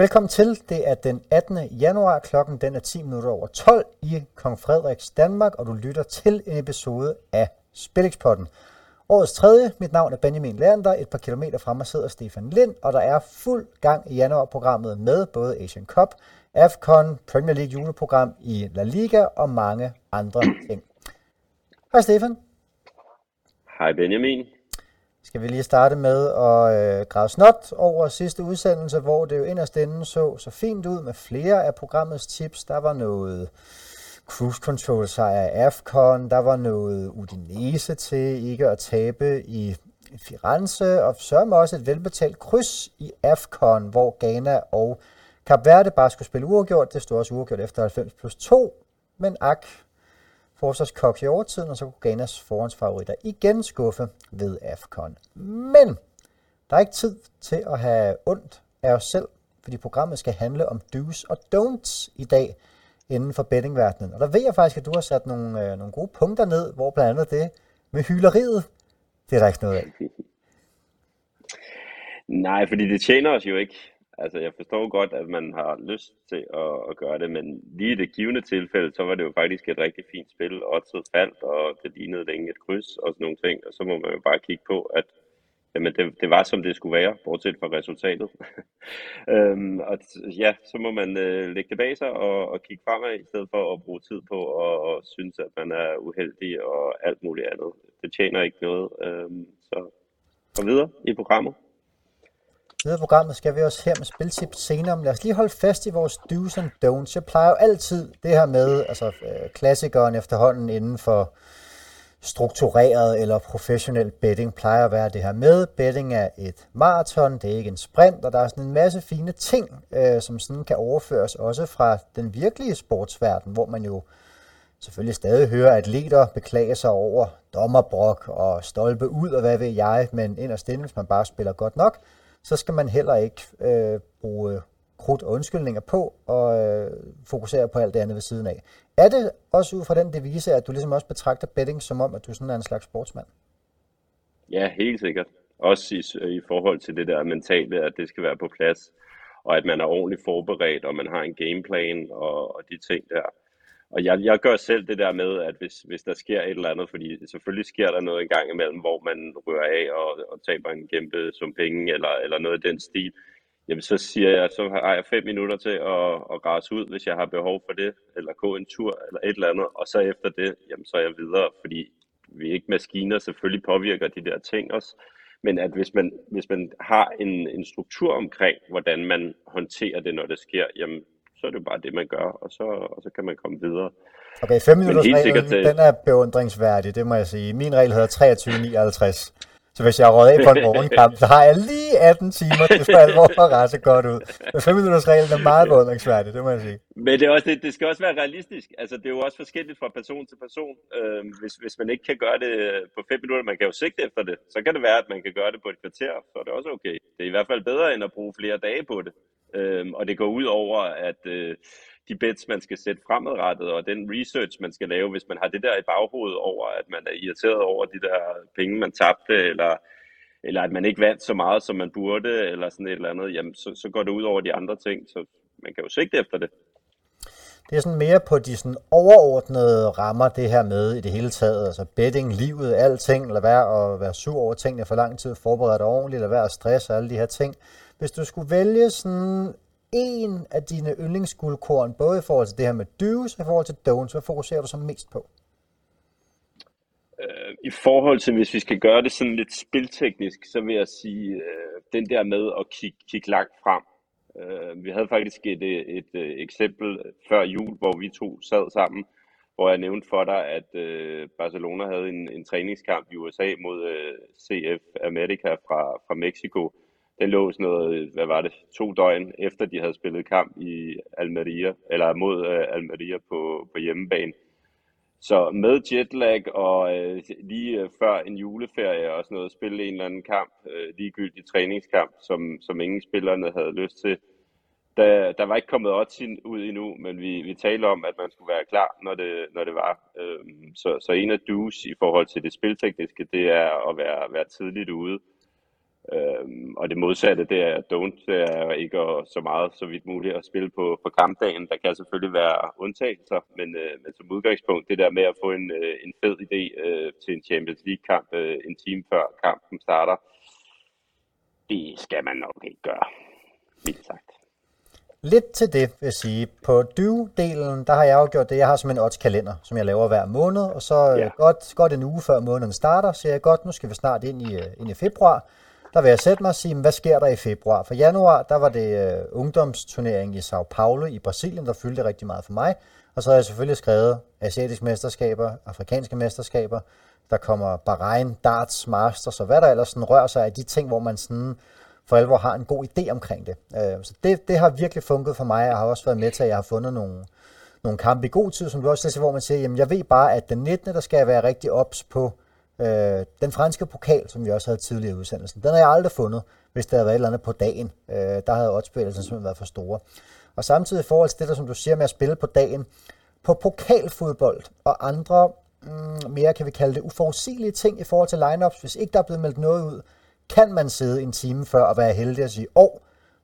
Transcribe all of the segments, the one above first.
Velkommen til. Det er den 18. januar, klokken den er 10 minutter over 12 i Kong Frederiks Danmark, og du lytter til en episode af Spilexpotten. Årets tredje, mit navn er Benjamin Lerner, et par kilometer fra mig sidder Stefan Lind, og der er fuld gang i januarprogrammet med både Asian Cup, AFCON, Premier League juleprogram i La Liga og mange andre ting. Hej Stefan. Hej Benjamin. Skal vi lige starte med at øh, grave snot over sidste udsendelse, hvor det jo inderst inde så så fint ud med flere af programmets tips. Der var noget cruise control sejr af AFCON, der var noget Udinese til ikke at tabe i Firenze, og så også et velbetalt kryds i AFCON, hvor Ghana og Kap Verde bare skulle spille uafgjort. Det stod også uafgjort efter 90 plus 2, men ak, forsvarskoks i overtiden, og så kunne Ghanas forhåndsfavoritter igen skuffe ved AFCON. Men der er ikke tid til at have ondt af os selv, fordi programmet skal handle om do's og don'ts i dag inden for bettingverdenen. Og der ved jeg faktisk, at du har sat nogle, øh, nogle gode punkter ned, hvor blandt andet det med hyleriet, det er der ikke noget af. Nej, fordi det tjener os jo ikke. Altså, jeg forstår godt, at man har lyst til at, at gøre det, men lige i det givende tilfælde, så var det jo faktisk et rigtig fint spil. Oddset faldt, og det lignede længe et kryds og sådan nogle ting. Og så må man jo bare kigge på, at jamen det, det var, som det skulle være, bortset fra resultatet. øhm, og ja, så må man øh, lægge det bag sig og, og kigge fremad, i stedet for at bruge tid på at og synes, at man er uheldig og alt muligt andet. Det tjener ikke noget. Øhm, så kom videre i programmet. Videre programmet skal vi også her med spiltips senere, men lad os lige holde fast i vores do's and don'ts. Jeg plejer jo altid det her med, altså øh, klassikeren efterhånden inden for struktureret eller professionel betting plejer at være det her med. Betting er et maraton, det er ikke en sprint, og der er sådan en masse fine ting, øh, som sådan kan overføres også fra den virkelige sportsverden, hvor man jo selvfølgelig stadig hører atleter beklage sig over dommerbrok og stolpe ud og hvad ved jeg, men inderst inde, hvis man bare spiller godt nok, så skal man heller ikke øh, bruge øh, krudt og undskyldninger på og øh, fokusere på alt det andet ved siden af. Er det også ud fra den devise, at du ligesom også betragter betting som om, at du sådan er en slags sportsmand? Ja, helt sikkert. Også i, i forhold til det der mentale, at det skal være på plads, og at man er ordentligt forberedt, og man har en gameplan og, og de ting der. Og jeg, jeg gør selv det der med, at hvis, hvis der sker et eller andet, fordi selvfølgelig sker der noget en gang imellem, hvor man rører af og, og taber en kæmpe sum penge, eller, eller noget i den stil, jamen så siger jeg, så har jeg fem minutter til at, at græse ud, hvis jeg har behov for det, eller gå en tur, eller et eller andet, og så efter det, jamen så er jeg videre, fordi vi er ikke maskiner, selvfølgelig påvirker de der ting os, men at hvis man, hvis man har en, en struktur omkring, hvordan man håndterer det, når det sker, jamen så er det jo bare det, man gør, og så, og så kan man komme videre. Okay, 5 minutters reglen, til... den er beundringsværdig, det må jeg sige. Min regel hedder 23.59. Så hvis jeg er af på en morgenkamp, så har jeg lige 18 timer til for alvor at rette godt ud. Men 5 minutters reglen er meget beundringsværdig, det må jeg sige. Men det, er også, det, det skal også være realistisk. Altså, det er jo også forskelligt fra person til person. Øh, hvis, hvis man ikke kan gøre det på 5 minutter, man kan jo sigte efter det, så kan det være, at man kan gøre det på et kvarter, så er det også okay. Det er i hvert fald bedre, end at bruge flere dage på det. Øh, og det går ud over, at... Øh, de bets, man skal sætte fremadrettet, og den research, man skal lave, hvis man har det der i baghovedet over, at man er irriteret over de der penge, man tabte, eller, eller at man ikke vandt så meget, som man burde, eller sådan et eller andet, jamen, så, så går det ud over de andre ting, så man kan jo sigte efter det. Det er sådan mere på de sådan overordnede rammer, det her med i det hele taget, altså betting, livet, alting, eller være at være sur over tingene for lang tid, forberede dig ordentligt, eller være stress og alle de her ting. Hvis du skulle vælge sådan en af dine yndlingsguldkorn, både i forhold til det her med do's og i forhold til don'ts? Hvad fokuserer du så mest på? Øh, I forhold til, hvis vi skal gøre det sådan lidt spilteknisk, så vil jeg sige, øh, den der med at kigge, kigge langt frem. Øh, vi havde faktisk et, øh, et, et, eksempel før jul, hvor vi to sad sammen, hvor jeg nævnte for dig, at øh, Barcelona havde en, en træningskamp i USA mod CF America fra, fra Mexico, den lå sådan noget, hvad var det, to døgn efter de havde spillet kamp i Almeria, eller mod uh, Almeria på, på hjemmebane. Så med jetlag og øh, lige øh, før en juleferie og sådan noget, spille en eller anden kamp, øh, ligegyldig træningskamp, som, som ingen spillerne havde lyst til. Der, der var ikke kommet odds ud endnu, men vi, vi talte om, at man skulle være klar, når det, når det var. Uh, så, så en af do's i forhold til det spiltekniske, det er at være, være tidligt ude Øhm, og det modsatte, det er don't, det er ikke at, så meget så vidt muligt at spille på, på kampdagen. Der kan selvfølgelig være undtagelser, men, øh, men som udgangspunkt, det der med at få en, øh, en fed idé øh, til en Champions League-kamp øh, en time før kampen starter, det skal man nok ikke gøre, vildt sagt. Lidt til det, vil jeg sige. På due-delen, der har jeg jo gjort det, jeg har som en odds-kalender, som jeg laver hver måned, og så ja. godt, godt en uge før måneden starter, så jeg godt, nu skal vi snart ind i, ind i februar, der vil jeg sætte mig og sige, hvad sker der i februar? For januar, der var det øh, uh, ungdomsturnering i Sao Paulo i Brasilien, der fyldte rigtig meget for mig. Og så har jeg selvfølgelig skrevet asiatiske mesterskaber, afrikanske mesterskaber, der kommer Bahrain, darts, masters og hvad der ellers sådan rører sig af de ting, hvor man sådan for alvor har en god idé omkring det. Uh, så det, det har virkelig funket for mig. og har også været med til, at jeg har fundet nogle, nogle kampe i god tid, som du også siger, hvor man siger, jamen jeg ved bare, at den 19. der skal jeg være rigtig ops på Øh, den franske pokal, som vi også havde tidligere i udsendelsen, den har jeg aldrig fundet, hvis der havde været et eller andet på dagen. Øh, der havde oddsspillelsen simpelthen været for store. Og samtidig i forhold til det, der, som du siger med at spille på dagen, på pokalfodbold og andre mm, mere, kan vi kalde det, uforudsigelige ting i forhold til lineups, hvis ikke der er blevet meldt noget ud, kan man sidde en time før og være heldig at sige, åh, oh,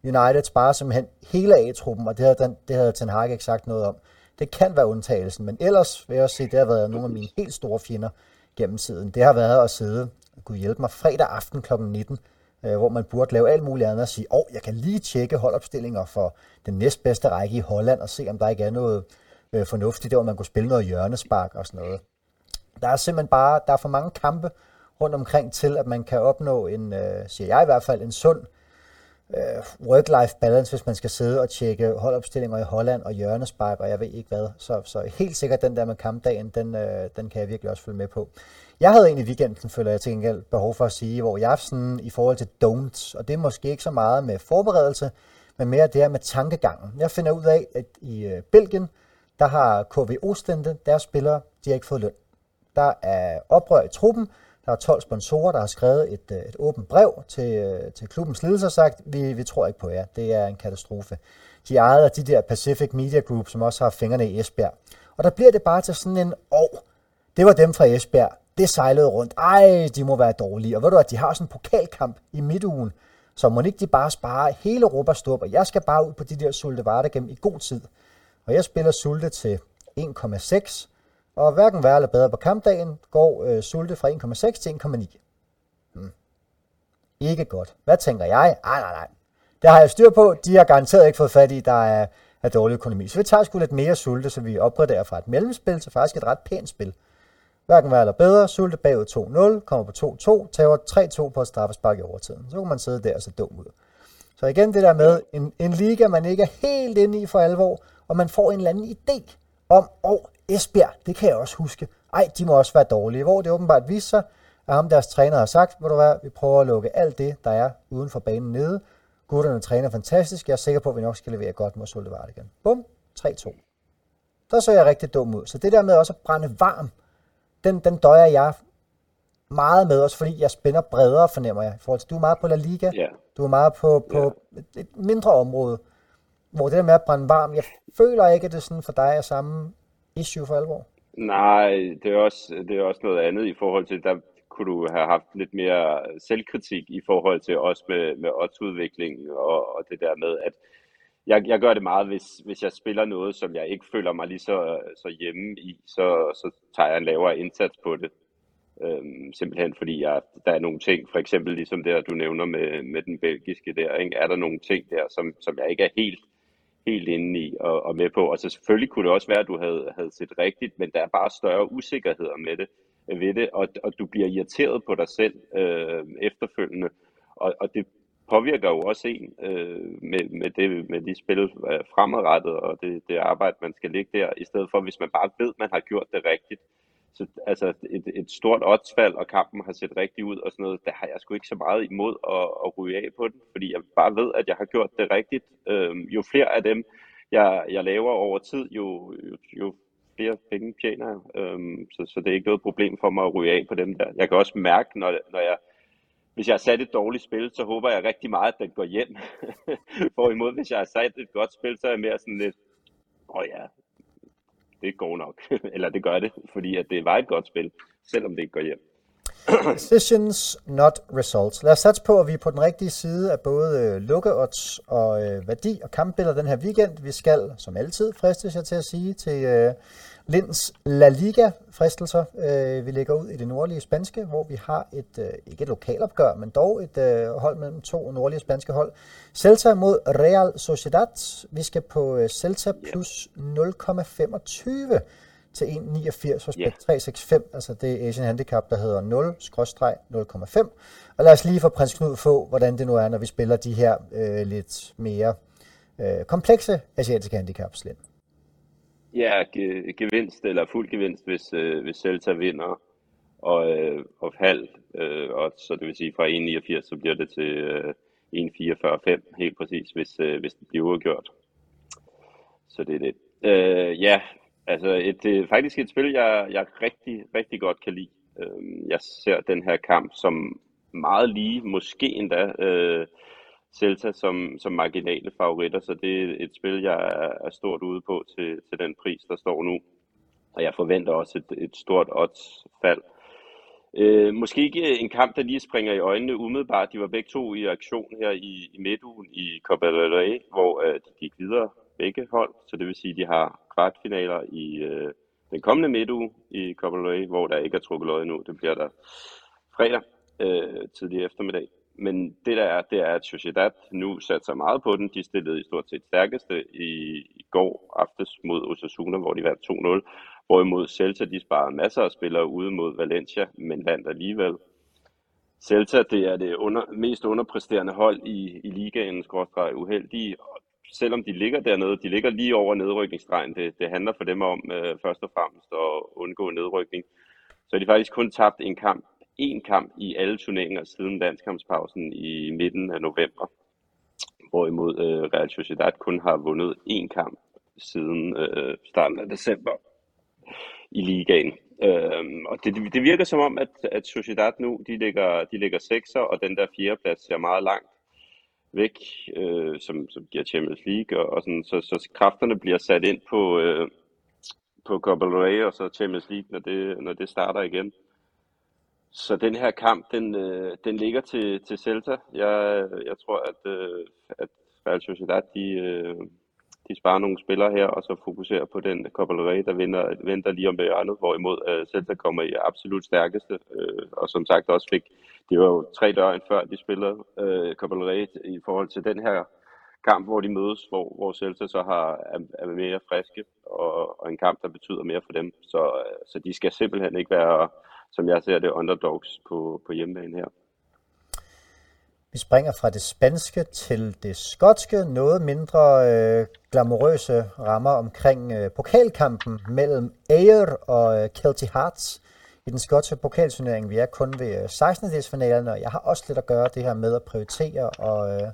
United sparer simpelthen hele A-truppen, og det havde, den, det havde Ten Hag ikke sagt noget om. Det kan være undtagelsen, men ellers vil jeg også sige, det har været nogle af mine helt store fjender gennem tiden, det har været at sidde, kunne hjælpe mig, fredag aften kl. 19, øh, hvor man burde lave alt muligt andet og sige, åh, oh, jeg kan lige tjekke holdopstillinger for den næstbedste række i Holland og se, om der ikke er noget øh, fornuftigt der, hvor man kunne spille noget hjørnespark og sådan noget. Der er simpelthen bare, der er for mange kampe rundt omkring til, at man kan opnå en, øh, siger jeg i hvert fald, en sund øh, work-life balance, hvis man skal sidde og tjekke holdopstillinger i Holland og hjørnespark, og jeg ved ikke hvad. Så, så helt sikkert den der med kampdagen, den, øh, den kan jeg virkelig også følge med på. Jeg havde egentlig i weekenden, føler jeg til gengæld behov for at sige, hvor jeg sådan i forhold til don'ts, og det er måske ikke så meget med forberedelse, men mere det her med tankegangen. Jeg finder ud af, at i øh, Belgien, der har KV Ostende, deres spillere, de har ikke fået løn. Der er oprør i truppen, der er 12 sponsorer, der har skrevet et, øh, et åbent brev til, øh, til klubbens ledelse og sagt, vi, vi tror ikke på jer. Det er en katastrofe. De er ejet af de der Pacific Media Group, som også har fingrene i Esbjerg. Og der bliver det bare til sådan en, åh, oh, det var dem fra Esbjerg. Det sejlede rundt. Ej, de må være dårlige. Og ved du at de har sådan en pokalkamp i midtugen, så må ikke de bare spare hele Europa stop, og jeg skal bare ud på de der Sulte Vardegem i god tid. Og jeg spiller Sulte til 1,6, og hverken værre eller bedre på kampdagen går øh, Sulte fra 1,6 til 1,9. Hmm. Ikke godt. Hvad tænker jeg? Ej, nej, nej. Det har jeg styr på. De har garanteret ikke fået fat i, der er, er dårlig økonomi. Så vi tager sgu lidt mere Sulte, så vi opgraderer fra et mellemspil til faktisk et ret pænt spil. Hverken værre eller bedre. Sulte bagud 2-0, kommer på 2-2, tager 3-2 på et straffespark i overtiden. Så kan man sidde der og se dum ud. Så igen det der med en, en liga, man ikke er helt inde i for alvor, og man får en eller anden idé om, åh, Esbjerg, det kan jeg også huske. Ej, de må også være dårlige. Hvor det åbenbart viser sig, at ham deres træner har sagt, hvor du hvad, vi prøver at lukke alt det, der er uden for banen nede. Gutterne træner fantastisk. Jeg er sikker på, at vi nok skal levere godt mod Sulte igen. Bum, 3-2. Der så jeg rigtig dum ud. Så det der med også at brænde varm, den, den døjer jeg meget med, også fordi jeg spænder bredere, fornemmer jeg. I forhold til, du er meget på La Liga, yeah. du er meget på, på yeah. et, et mindre område, hvor det der med at brænde varm, jeg føler ikke, at det sådan for dig er samme issue for alvor? Nej, det er også, det er også noget andet i forhold til, der kunne du have haft lidt mere selvkritik i forhold til også med, med oddsudviklingen og, og det der med, at jeg, jeg gør det meget, hvis, hvis jeg spiller noget, som jeg ikke føler mig lige så, så hjemme i, så, så tager jeg en lavere indsats på det. Øhm, simpelthen fordi jeg, der er nogle ting, for eksempel ligesom det, du nævner med, med den belgiske der, ikke? er der nogle ting der, som, som jeg ikke er helt helt inde i og, og med på. Og så selvfølgelig kunne det også være, at du havde, havde set rigtigt, men der er bare større usikkerheder med det, ved det, og, og du bliver irriteret på dig selv øh, efterfølgende. Og, og det påvirker jo også en øh, med, med, det, med de spil øh, fremadrettet og det, det arbejde, man skal ligge der, i stedet for, hvis man bare ved, at man har gjort det rigtigt, så altså et, et stort oddsfald, og kampen har set rigtig ud og sådan noget, der har jeg sgu ikke så meget imod at, at ryge af på den, fordi jeg bare ved, at jeg har gjort det rigtigt. Øhm, jo flere af dem, jeg, jeg laver over tid, jo, jo, jo flere penge tjener jeg. Øhm, så, så det er ikke noget problem for mig at ryge af på dem der. Jeg kan også mærke, når, når jeg hvis jeg har sat et dårligt spil, så håber jeg rigtig meget, at den går hjem. Hvorimod, hvis jeg har sat et godt spil, så er jeg mere sådan lidt, åh oh ja, det går nok. Eller det gør det, fordi at det var et godt spil, selvom det ikke går hjem. Decisions, not results. Lad os satse på, at vi er på den rigtige side af både øh, lukkeodds og øh, værdi og kampbilleder den her weekend. Vi skal, som altid, fristes jeg til at sige, til øh, Linds La Liga-fristelser. Øh, vi ligger ud i det nordlige spanske, hvor vi har et, øh, ikke et lokalopgør, men dog et øh, hold mellem to nordlige spanske hold. Celta mod Real Sociedad. Vi skal på øh, Celta plus 0,25 til 1,89 hos Ja. Bet365, altså det Asian Handicap, der hedder 0-0,5. Og lad os lige få prins Knud få, hvordan det nu er, når vi spiller de her øh, lidt mere øh, komplekse asiatiske handicaps. Lind. Ja, ge- gevinst eller fuld gevinst, hvis, øh, hvis Celta vinder, og, øh, og halv, øh, og så det vil sige fra 1,89, så bliver det til øh, 1,445 helt præcis, hvis, øh, hvis det bliver uafgjort. Så det er det. Øh, ja, altså et, øh, faktisk et spil, jeg, jeg rigtig, rigtig godt kan lide. Øh, jeg ser den her kamp som meget lige, måske endda øh, Celta som, som marginale favoritter, så det er et spil, jeg er, er stort ude på til, til den pris, der står nu. Og jeg forventer også et, et stort oddsfald. Øh, måske ikke en kamp, der lige springer i øjnene umiddelbart. De var begge to i aktion her i, i midtugen i Copa del Rey, hvor øh, de gik videre begge hold. Så det vil sige, at de har kvartfinaler i øh, den kommende midtuge i Copa del Rey, hvor der ikke er trukket løg endnu. Det bliver der fredag øh, tidlig eftermiddag. Men det der er, det er, at Sociedad nu satte sig meget på den. De stillede i stort set stærkeste i, i går aftes mod Osasuna, hvor de vandt 2-0. Hvorimod Celta, de sparede masser af spillere ude mod Valencia, men vandt alligevel. Celta, det er det under, mest underpræsterende hold i, i ligaen, skråstreg uheldige. Og selvom de ligger dernede, de ligger lige over nedrykningsstregen. Det, det handler for dem om øh, først og fremmest at undgå nedrykning. Så de faktisk kun tabt en kamp, en kamp i alle turneringer siden landskampspausen i midten af november. Hvorimod øh, Real Sociedad kun har vundet én kamp siden øh, starten af december i ligaen. Øhm, og det, det virker som om, at, at Sociedad nu, de ligger, de ligger sekser, og den der fjerdeplads ser meget langt væk, øh, som, som giver Champions League, og, og sådan, så, så kræfterne bliver sat ind på, øh, på Copa del Rey og så Champions League, når det, når det starter igen. Så den her kamp, den, øh, den ligger til, til Celta. Jeg, jeg tror, at, øh, at Real Sociedad, de, øh, de sparer nogle spillere her, og så fokuserer på den Copa del Rey, der venter, venter lige om hjørnet, hvorimod øh, Celta kommer i absolut stærkeste, øh, og som sagt også fik, det var jo tre døgn før de spillede øh, Copa del Rey i forhold til den her kamp, hvor de mødes, hvor, hvor Celta så har, er, er mere friske, og, og en kamp, der betyder mere for dem. Så, øh, så de skal simpelthen ikke være, som jeg ser det, underdogs på, på hjemmebane her. Vi springer fra det spanske til det skotske, noget mindre øh, glamourøse rammer omkring øh, pokalkampen mellem Ayr og øh, Kelty Hearts i den skotske pokalturnering. Vi er kun ved øh, 16. delsfinalerne, og jeg har også lidt at gøre det her med at prioritere og øh,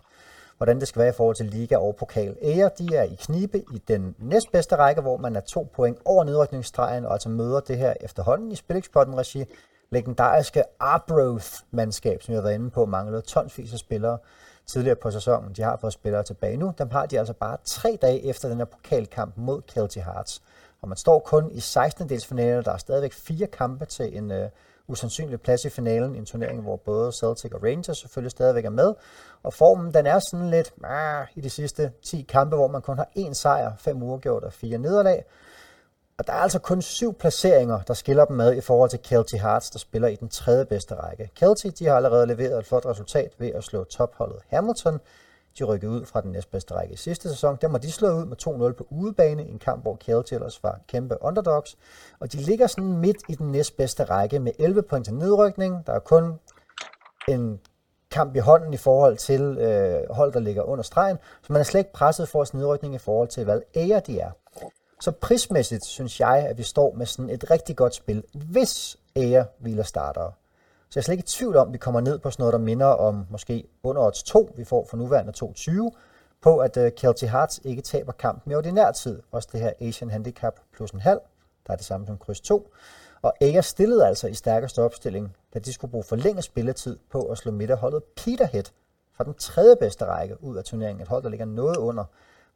hvordan det skal være i forhold til liga og pokal. Ayr, de er i knibe i den næstbedste række, hvor man er to point over nedrykningsstregen, og altså møder det her efterhånden i Spilexporten regi legendariske Arbroath-mandskab, som jeg har været inde på, mangler tonsvis af spillere tidligere på sæsonen. De har fået spillere tilbage nu. Dem har de altså bare tre dage efter den her pokalkamp mod Kelty Hearts. Og man står kun i 16. delsfinalen. Der er stadigvæk fire kampe til en øh, usandsynlig plads i finalen. En turnering, hvor både Celtic og Rangers selvfølgelig stadigvæk er med. Og formen, den er sådan lidt ah, i de sidste 10 kampe, hvor man kun har én sejr, fem uafgjort og fire nederlag. Og der er altså kun syv placeringer, der skiller dem med i forhold til Kelty Hearts, der spiller i den tredje bedste række. Kelty de har allerede leveret et flot resultat ved at slå topholdet Hamilton. De rykkede ud fra den næstbedste række i sidste sæson. Der må de slå ud med 2-0 på udebane i en kamp, hvor Kelty ellers var kæmpe underdogs. Og de ligger sådan midt i den næstbedste række med 11 point til nedrykning. Der er kun en kamp i hånden i forhold til øh, hold, der ligger under stregen. Så man er slet ikke presset for sin nedrykning i forhold til, hvad ære de er. Så prismæssigt synes jeg, at vi står med sådan et rigtig godt spil, hvis ære hviler starter. Så jeg er slet ikke i tvivl om, at vi kommer ned på sådan noget, der minder om måske under odds 2, vi får for nuværende 2,20, på at uh, Kelty Hearts ikke taber kampen i ordinær tid. Også det her Asian Handicap plus en halv, der er det samme som kryds 2. Og Æger stillede altså i stærkeste opstilling, da de skulle bruge forlænget spilletid på at slå midterholdet Peterhead fra den tredje bedste række ud af turneringen. Et hold, der ligger noget under,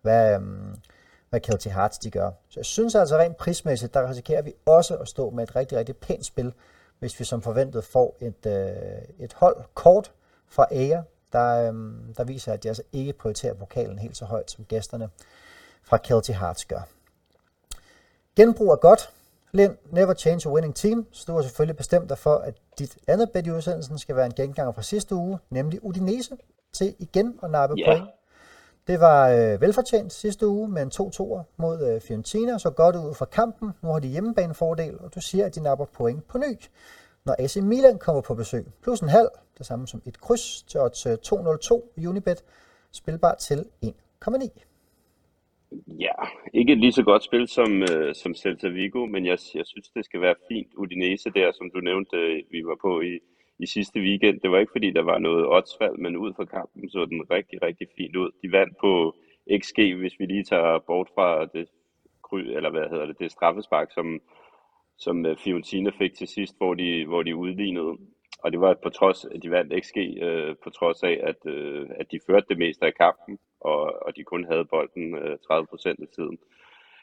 hvad, øhm, hvad Kelty Hearts de gør. Så jeg synes altså rent prismæssigt, der risikerer vi også at stå med et rigtig, rigtig pænt spil hvis vi som forventet får et, øh, et hold kort fra Ager, der, øh, der viser, at de altså ikke prioriterer pokalen helt så højt, som gæsterne fra Kelty Hearts gør. Genbrug er godt. Lind, never change a winning team. Så du har selvfølgelig bestemt dig for, at dit andet bet i udsendelsen skal være en genganger fra sidste uge, nemlig Udinese, til igen at nappe yeah. point. Det var øh, velfortjent sidste uge med en 2-2'er mod øh, Fiorentina, så godt ud fra kampen. Nu har de hjemmebanefordel, og du siger, at de napper point på ny. Når AC Milan kommer på besøg, plus en halv, det samme som et kryds til odds øh, 202 i Unibet, spilbar til 1,9. Ja, ikke et lige så godt spil som, øh, som Celta Vigo, men jeg, jeg synes, det skal være fint. Udinese der, som du nævnte, øh, vi var på i, i sidste weekend. Det var ikke fordi, der var noget oddsfald, men ud fra kampen så den rigtig, rigtig fint ud. De vandt på XG, hvis vi lige tager bort fra det, eller hvad hedder det, det straffespark, som, som øh, Fiorentina fik til sidst, hvor de, hvor de udlignede. Og det var på trods, at de vandt XG, øh, på trods af, at, øh, at de førte det meste af kampen, og, og de kun havde bolden øh, 30 procent af tiden.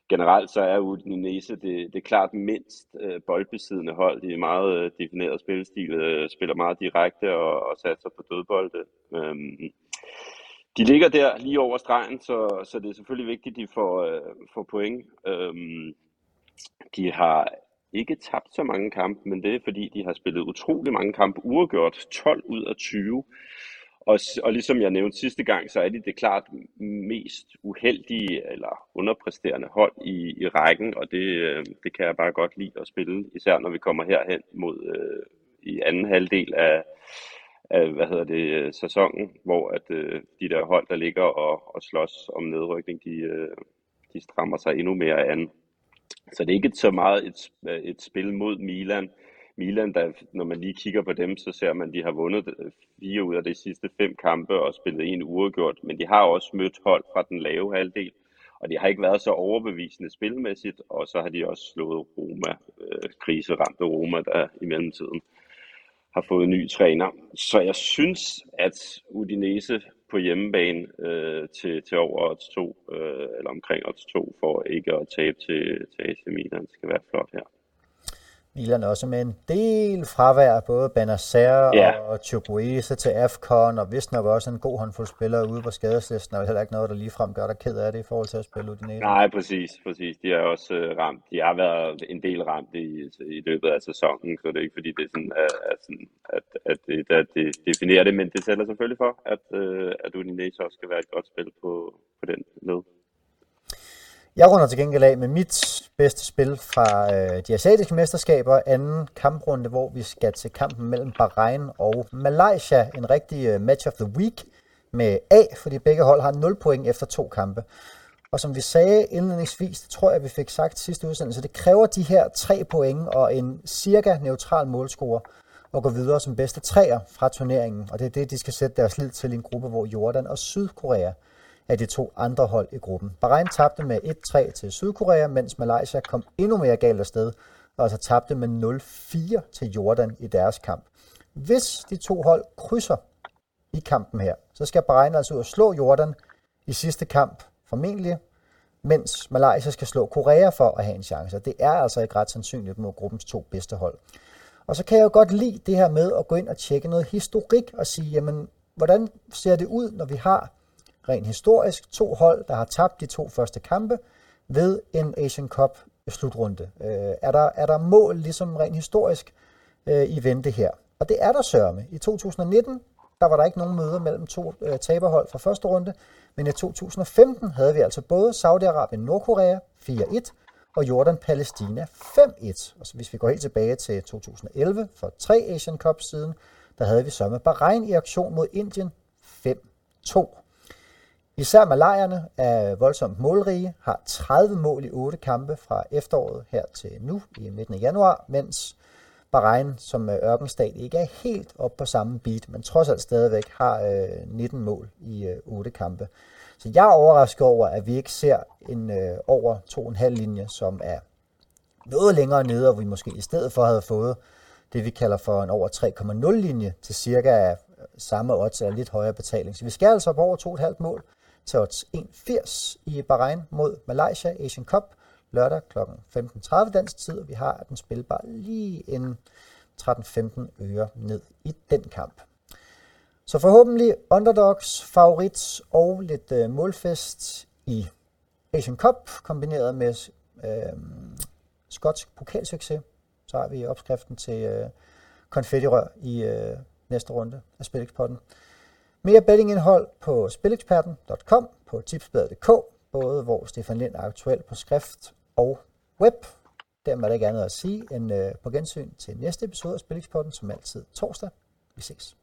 Generelt så er Udinese det, det klart mindst øh, boldbesiddende hold. De er meget øh, defineret spillestil, øh, spiller meget direkte og, og satser på dødbolde. Øhm, de ligger der lige over stregen, så, så det er selvfølgelig vigtigt, at de får, øh, får point. Øhm, de har ikke tabt så mange kampe, men det er fordi, de har spillet utrolig mange kampe uafgjort, 12 ud af 20. Og, og ligesom jeg nævnte sidste gang, så er de det klart mest uheldige eller underpræsterende hold i, i rækken, og det, øh, det kan jeg bare godt lide at spille, især når vi kommer herhen mod øh, i anden halvdel af, af hvad hedder det, øh, sæsonen, hvor at øh, de der hold, der ligger og, og slås om nedrykning, de, øh, de strammer sig endnu mere an. Så det er ikke så meget et, et spil mod Milan. Milan, der, når man lige kigger på dem, så ser man, at de har vundet øh, fire ud af de sidste fem kampe og spillet en uafgjort. Men de har også mødt hold fra den lave halvdel, og de har ikke været så overbevisende spilmæssigt, og så har de også slået Roma, øh, kriseramte Roma, der i mellemtiden har fået en ny træner. Så jeg synes, at Udinese på hjemmebane øh, til, til over odds 2, øh, eller omkring odds 2, for ikke at tabe til, til AC Milan. Det skal være flot her. Milan også med en del fravær, både Benacer ja. og Chukwueze til AFCON, og vist nok også en god håndfuld spillere ude på skadeslisten, og heller ikke noget, der ligefrem gør dig ked af det i forhold til at spille Udinese. Nej, præcis, præcis. De har også uh, ramt, de har været en del ramt i, i løbet af sæsonen, så det er ikke fordi, det er sådan, at, at, at, at, det, at det definerer det, men det tæller selvfølgelig for, at, uh, at Udinese også skal være et godt spil på, på den led. Jeg runder til gengæld af med mit bedste spil fra øh, de asiatiske mesterskaber, anden kamprunde, hvor vi skal til kampen mellem Bahrain og Malaysia. En rigtig øh, match of the week med A, fordi begge hold har 0 point efter to kampe. Og som vi sagde indledningsvis, det tror jeg, vi fik sagt sidste udsendelse, det kræver de her tre point og en cirka neutral målscore at gå videre som bedste træer fra turneringen. Og det er det, de skal sætte deres lid til i en gruppe, hvor Jordan og Sydkorea af de to andre hold i gruppen. Bahrain tabte med 1-3 til Sydkorea, mens Malaysia kom endnu mere galt afsted, og altså tabte med 0-4 til Jordan i deres kamp. Hvis de to hold krydser i kampen her, så skal Bahrain altså ud og slå Jordan i sidste kamp, formentlig, mens Malaysia skal slå Korea for at have en chance. Det er altså ikke ret sandsynligt mod gruppens to bedste hold. Og så kan jeg jo godt lide det her med at gå ind og tjekke noget historik og sige, jamen, hvordan ser det ud, når vi har rent historisk to hold, der har tabt de to første kampe ved en Asian Cup slutrunde. Øh, er, der, er der mål ligesom rent historisk øh, i vente her? Og det er der sørme. I 2019 der var der ikke nogen møder mellem to øh, taberhold fra første runde, men i 2015 havde vi altså både Saudi-Arabien Nordkorea 4-1 og Jordan Palæstina 5-1. Og så hvis vi går helt tilbage til 2011 for tre Asian Cup siden, der havde vi så med Bahrain i aktion mod Indien 5-2. Især malajerne er voldsomt målrige, har 30 mål i 8 kampe fra efteråret her til nu i midten af januar, mens Bahrain, som er ørkenstat, ikke er helt op på samme beat, men trods alt stadigvæk har øh, 19 mål i øh, 8 kampe. Så jeg er overrasket over, at vi ikke ser en øh, over 2,5 linje, som er noget længere nede, og vi måske i stedet for havde fået det, vi kalder for en over 3,0 linje til cirka øh, samme odds eller lidt højere betaling. Så vi skal altså på over 2,5 mål til odds 1,80 i Bahrain mod Malaysia Asian Cup lørdag kl. 15.30 dansk tid, og vi har den spilbar lige inden 13-15 øre ned i den kamp. Så forhåbentlig underdogs, favorit og lidt øh, målfest i Asian Cup, kombineret med øh, skotsk pokalsucces. Så har vi opskriften til øh, konfettirør i øh, næste runde af Spilexpotten. Mere bettingindhold på spileksperten.com, på tipsbladet.dk, både hvor Stefan Lind er aktuel på skrift og web. Dermed er der ikke andet at sige end øh, på gensyn til næste episode af Spilexpotten, som altid torsdag. Vi ses.